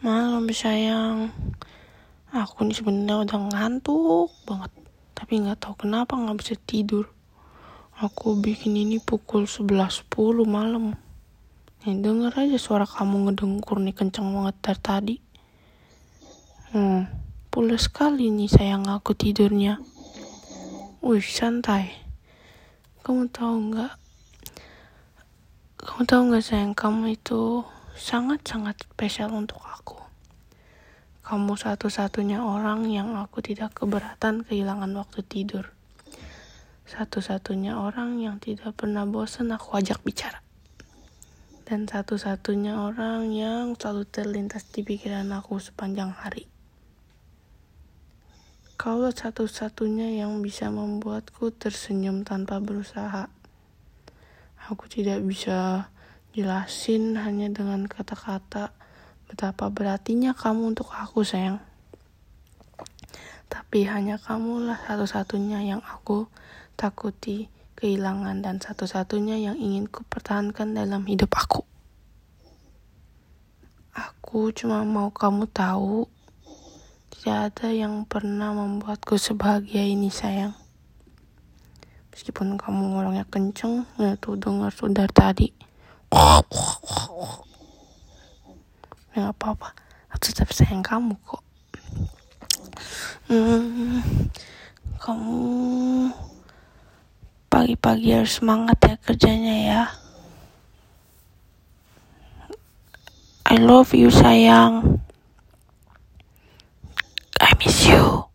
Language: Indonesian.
Malam sayang. Aku ini sebenarnya udah ngantuk banget, tapi nggak tahu kenapa nggak bisa tidur. Aku bikin ini pukul 11.10 malam. Nih denger aja suara kamu ngedengkur nih kenceng banget dari tadi. Hmm, pulas sekali nih sayang aku tidurnya. Wih, santai. Kamu tahu nggak? Kamu tahu nggak sayang kamu itu sangat-sangat spesial untuk aku. Kamu satu-satunya orang yang aku tidak keberatan kehilangan waktu tidur. Satu-satunya orang yang tidak pernah bosan aku ajak bicara. Dan satu-satunya orang yang selalu terlintas di pikiran aku sepanjang hari. Kaulah satu-satunya yang bisa membuatku tersenyum tanpa berusaha. Aku tidak bisa jelasin hanya dengan kata-kata betapa berartinya kamu untuk aku sayang. Tapi hanya kamulah satu-satunya yang aku takuti kehilangan dan satu-satunya yang ingin kupertahankan dalam hidup aku. Aku cuma mau kamu tahu, tidak ada yang pernah membuatku sebahagia ini sayang. Meskipun kamu ngorongnya kenceng, ya tuh dengar sudah tadi. Ya nggak apa-apa. Aku tetap sayang kamu kok. Hmm, kamu pagi-pagi harus semangat ya kerjanya ya. I love you sayang. I miss you